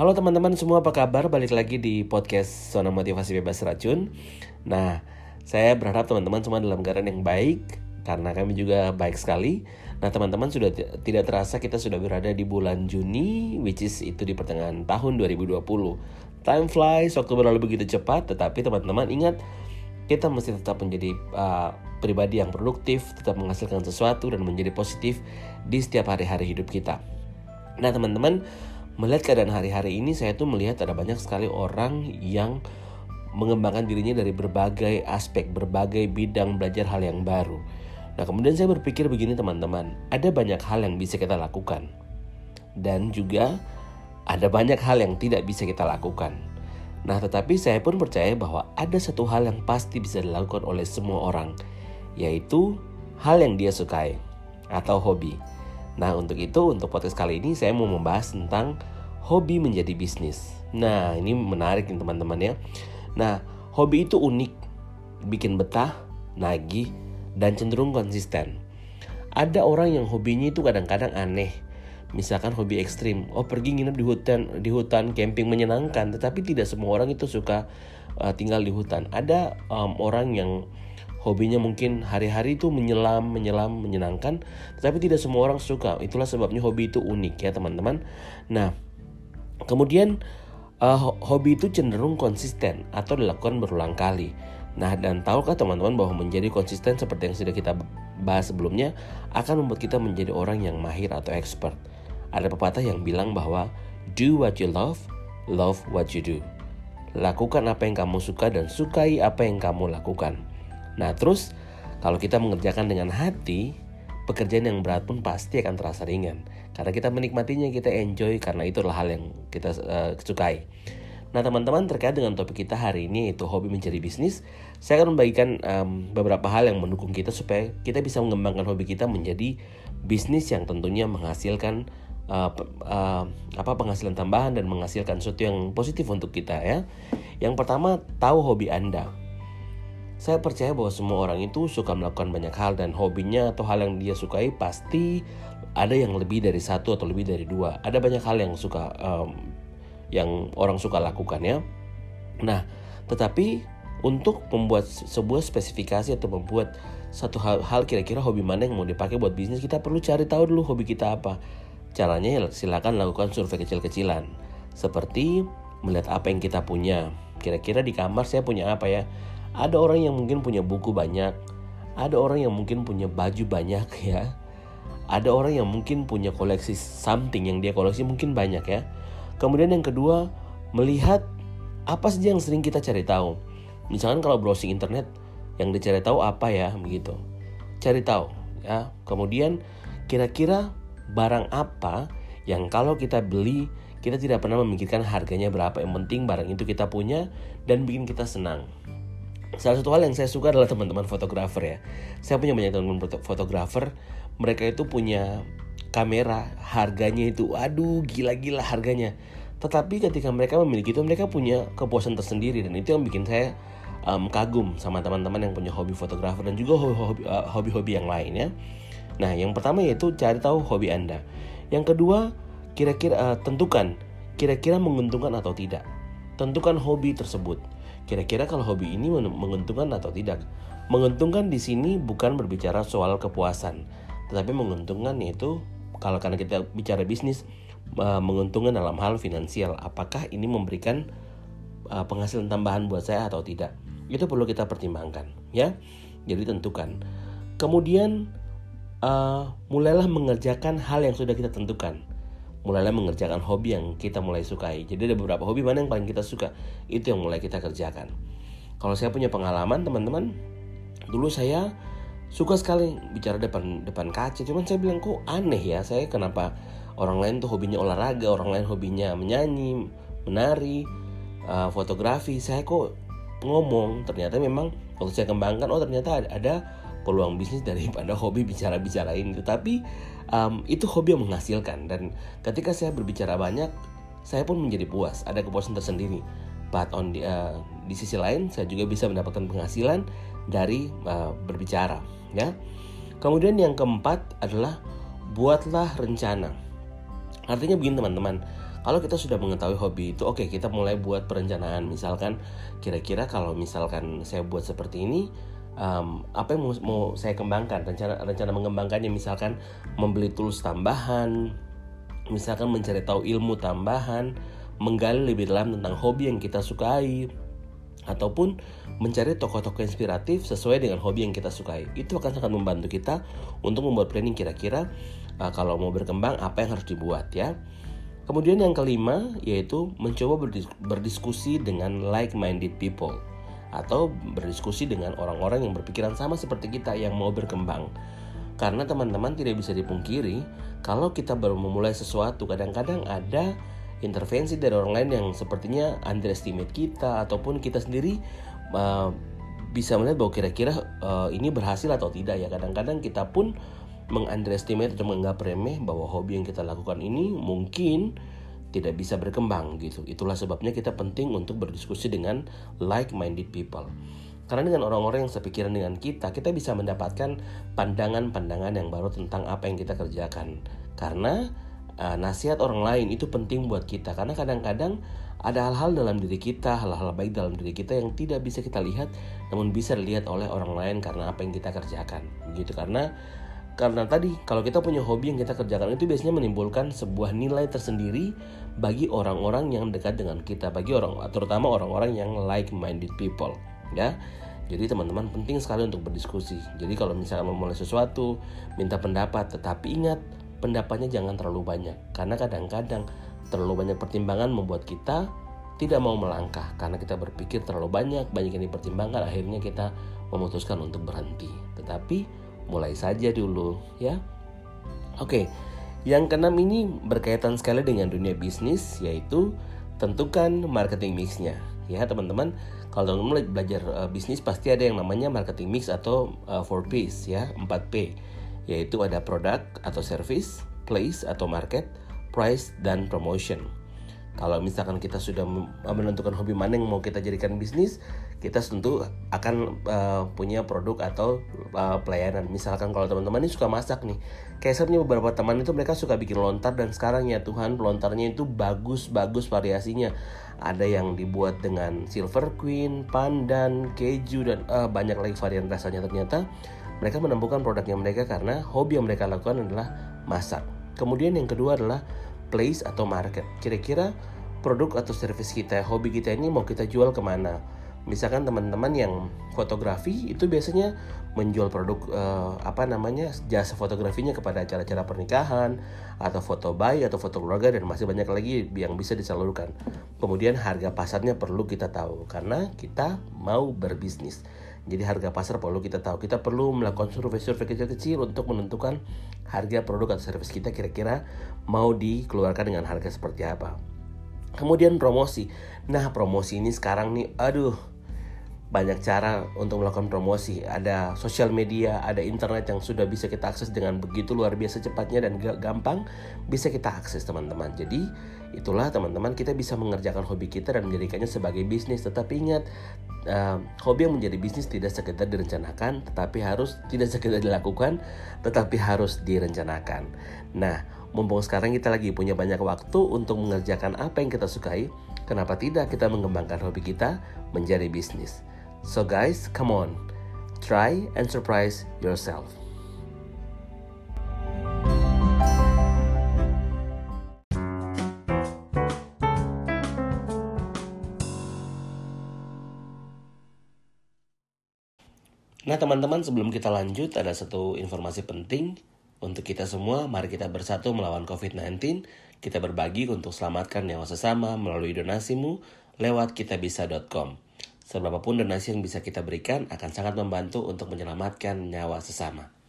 Halo teman-teman semua apa kabar? Balik lagi di podcast Zona Motivasi Bebas Racun Nah, saya berharap teman-teman semua dalam keadaan yang baik Karena kami juga baik sekali Nah teman-teman sudah tidak terasa kita sudah berada di bulan Juni Which is itu di pertengahan tahun 2020 Time flies, waktu berlalu begitu cepat Tetapi teman-teman ingat kita mesti tetap menjadi uh, pribadi yang produktif, tetap menghasilkan sesuatu dan menjadi positif di setiap hari-hari hidup kita. Nah teman-teman, melihat keadaan hari-hari ini saya tuh melihat ada banyak sekali orang yang mengembangkan dirinya dari berbagai aspek, berbagai bidang belajar hal yang baru. Nah kemudian saya berpikir begini teman-teman, ada banyak hal yang bisa kita lakukan. Dan juga ada banyak hal yang tidak bisa kita lakukan. Nah tetapi saya pun percaya bahwa ada satu hal yang pasti bisa dilakukan oleh semua orang, yaitu hal yang dia sukai atau hobi. Nah untuk itu untuk podcast kali ini saya mau membahas tentang hobi menjadi bisnis. Nah, ini menarik nih teman-teman ya. Nah, hobi itu unik, bikin betah, nagih, dan cenderung konsisten. Ada orang yang hobinya itu kadang-kadang aneh. Misalkan hobi ekstrim, oh pergi nginep di hutan, di hutan camping menyenangkan, tetapi tidak semua orang itu suka uh, tinggal di hutan. Ada um, orang yang hobinya mungkin hari-hari itu menyelam, menyelam, menyenangkan, tetapi tidak semua orang suka. Itulah sebabnya hobi itu unik ya teman-teman. Nah, Kemudian uh, hobi itu cenderung konsisten atau dilakukan berulang kali. Nah, dan tahukah teman-teman bahwa menjadi konsisten seperti yang sudah kita bahas sebelumnya akan membuat kita menjadi orang yang mahir atau expert. Ada pepatah yang bilang bahwa do what you love, love what you do. Lakukan apa yang kamu suka dan sukai apa yang kamu lakukan. Nah, terus kalau kita mengerjakan dengan hati, pekerjaan yang berat pun pasti akan terasa ringan. Karena kita menikmatinya kita enjoy karena itulah hal yang kita uh, sukai. Nah teman-teman terkait dengan topik kita hari ini itu hobi mencari bisnis saya akan membagikan um, beberapa hal yang mendukung kita supaya kita bisa mengembangkan hobi kita menjadi bisnis yang tentunya menghasilkan uh, uh, apa penghasilan tambahan dan menghasilkan sesuatu yang positif untuk kita ya. Yang pertama tahu hobi anda saya percaya bahwa semua orang itu suka melakukan banyak hal dan hobinya atau hal yang dia sukai pasti ada yang lebih dari satu atau lebih dari dua. Ada banyak hal yang suka um, yang orang suka lakukan ya. Nah, tetapi untuk membuat sebuah spesifikasi atau membuat satu hal, kira-kira hobi mana yang mau dipakai buat bisnis kita perlu cari tahu dulu hobi kita apa. Caranya ya silakan lakukan survei kecil-kecilan. Seperti melihat apa yang kita punya. Kira-kira di kamar saya punya apa ya? Ada orang yang mungkin punya buku banyak, ada orang yang mungkin punya baju banyak ya. Ada orang yang mungkin punya koleksi something yang dia koleksi mungkin banyak ya. Kemudian yang kedua, melihat apa saja yang sering kita cari tahu. Misalkan kalau browsing internet yang dicari tahu apa ya begitu. Cari tahu ya. Kemudian kira-kira barang apa yang kalau kita beli kita tidak pernah memikirkan harganya berapa. Yang penting barang itu kita punya dan bikin kita senang. Salah satu hal yang saya suka adalah teman-teman fotografer ya. Saya punya banyak teman-teman fotografer. Mereka itu punya kamera, harganya itu, aduh gila-gila harganya. Tetapi ketika mereka memiliki itu, mereka punya kepuasan tersendiri dan itu yang bikin saya um, kagum sama teman-teman yang punya hobi fotografer dan juga uh, hobi-hobi yang lain ya. Nah, yang pertama yaitu cari tahu hobi Anda. Yang kedua, kira-kira uh, tentukan kira-kira menguntungkan atau tidak. Tentukan hobi tersebut. Kira-kira kalau hobi ini menguntungkan atau tidak? Menguntungkan di sini bukan berbicara soal kepuasan, tetapi menguntungkan yaitu kalau karena kita bicara bisnis menguntungkan dalam hal finansial. Apakah ini memberikan penghasilan tambahan buat saya atau tidak? Itu perlu kita pertimbangkan, ya. Jadi tentukan. Kemudian uh, mulailah mengerjakan hal yang sudah kita tentukan mulailah mengerjakan hobi yang kita mulai sukai. Jadi ada beberapa hobi mana yang paling kita suka, itu yang mulai kita kerjakan. Kalau saya punya pengalaman teman-teman, dulu saya suka sekali bicara depan depan kaca. Cuman saya bilang kok aneh ya, saya kenapa orang lain tuh hobinya olahraga, orang lain hobinya menyanyi, menari, uh, fotografi. Saya kok ngomong, ternyata memang waktu saya kembangkan, oh ternyata ada, ada peluang bisnis daripada hobi bicara-bicara ini. Tetapi um, itu hobi yang menghasilkan dan ketika saya berbicara banyak, saya pun menjadi puas. Ada kepuasan tersendiri. But on di, uh, di sisi lain, saya juga bisa mendapatkan penghasilan dari uh, berbicara. Ya. Kemudian yang keempat adalah buatlah rencana. Artinya begini teman-teman, kalau kita sudah mengetahui hobi itu oke okay, kita mulai buat perencanaan misalkan kira-kira kalau misalkan saya buat seperti ini um, apa yang mau, mau saya kembangkan rencana rencana mengembangkannya misalkan membeli tools tambahan misalkan mencari tahu ilmu tambahan menggali lebih dalam tentang hobi yang kita sukai ataupun mencari tokoh-tokoh inspiratif sesuai dengan hobi yang kita sukai. Itu akan sangat membantu kita untuk membuat planning kira-kira uh, kalau mau berkembang apa yang harus dibuat ya. Kemudian yang kelima yaitu mencoba berdiskusi dengan like-minded people atau berdiskusi dengan orang-orang yang berpikiran sama seperti kita yang mau berkembang. Karena teman-teman tidak bisa dipungkiri kalau kita baru memulai sesuatu kadang-kadang ada intervensi dari orang lain yang sepertinya underestimate kita ataupun kita sendiri uh, bisa melihat bahwa kira-kira uh, ini berhasil atau tidak ya kadang-kadang kita pun mengunderestimate atau menganggap remeh bahwa hobi yang kita lakukan ini mungkin tidak bisa berkembang gitu. Itulah sebabnya kita penting untuk berdiskusi dengan like-minded people. Karena dengan orang-orang yang sepikiran dengan kita, kita bisa mendapatkan pandangan-pandangan yang baru tentang apa yang kita kerjakan. Karena uh, nasihat orang lain itu penting buat kita karena kadang-kadang ada hal-hal dalam diri kita, hal-hal baik dalam diri kita yang tidak bisa kita lihat namun bisa dilihat oleh orang lain karena apa yang kita kerjakan. Begitu karena karena tadi kalau kita punya hobi yang kita kerjakan itu biasanya menimbulkan sebuah nilai tersendiri bagi orang-orang yang dekat dengan kita, bagi orang terutama orang-orang yang like-minded people, ya. Jadi teman-teman penting sekali untuk berdiskusi. Jadi kalau misalnya memulai sesuatu, minta pendapat, tetapi ingat pendapatnya jangan terlalu banyak karena kadang-kadang terlalu banyak pertimbangan membuat kita tidak mau melangkah karena kita berpikir terlalu banyak banyak yang dipertimbangkan akhirnya kita memutuskan untuk berhenti tetapi mulai saja dulu ya. Oke yang keenam ini berkaitan sekali dengan dunia bisnis yaitu tentukan marketing mixnya. Ya teman-teman kalau teman-teman belajar uh, bisnis pasti ada yang namanya marketing mix atau uh, 4Ps ya 4P yaitu ada produk atau service, place atau market, price dan promotion. Kalau misalkan kita sudah menentukan hobi mana yang mau kita jadikan bisnis, kita tentu akan uh, punya produk atau uh, pelayanan. Misalkan kalau teman-teman ini suka masak nih, kayak saya punya beberapa teman itu mereka suka bikin lontar dan sekarang ya Tuhan lontarnya itu bagus-bagus variasinya. Ada yang dibuat dengan silver queen, pandan, keju dan uh, banyak lagi varian rasanya ternyata mereka menemukan produknya mereka karena hobi yang mereka lakukan adalah masak. Kemudian yang kedua adalah place atau market. Kira-kira produk atau service kita, hobi kita ini mau kita jual ke mana? Misalkan teman-teman yang fotografi itu biasanya menjual produk uh, apa namanya jasa fotografinya kepada acara-acara pernikahan atau foto bayi atau foto keluarga dan masih banyak lagi yang bisa disalurkan. Kemudian harga pasarnya perlu kita tahu karena kita mau berbisnis. Jadi harga pasar perlu kita tahu. Kita perlu melakukan survei-survei kecil-kecil untuk menentukan harga produk atau service kita kira-kira mau dikeluarkan dengan harga seperti apa. Kemudian promosi. Nah, promosi ini sekarang nih aduh banyak cara untuk melakukan promosi. Ada sosial media, ada internet yang sudah bisa kita akses dengan begitu luar biasa cepatnya dan gampang bisa kita akses teman-teman. Jadi itulah teman-teman kita bisa mengerjakan hobi kita dan menjadikannya sebagai bisnis. Tetapi ingat uh, hobi yang menjadi bisnis tidak sekedar direncanakan, tetapi harus tidak sekedar dilakukan, tetapi harus direncanakan. Nah, mumpung sekarang kita lagi punya banyak waktu untuk mengerjakan apa yang kita sukai, kenapa tidak kita mengembangkan hobi kita menjadi bisnis? So, guys, come on, try and surprise yourself. Nah teman-teman sebelum kita lanjut ada satu informasi penting untuk kita semua. Mari kita bersatu melawan COVID-19. Kita berbagi untuk selamatkan nyawa sesama melalui donasimu lewat kitabisa.com. Seberapapun donasi yang bisa kita berikan akan sangat membantu untuk menyelamatkan nyawa sesama.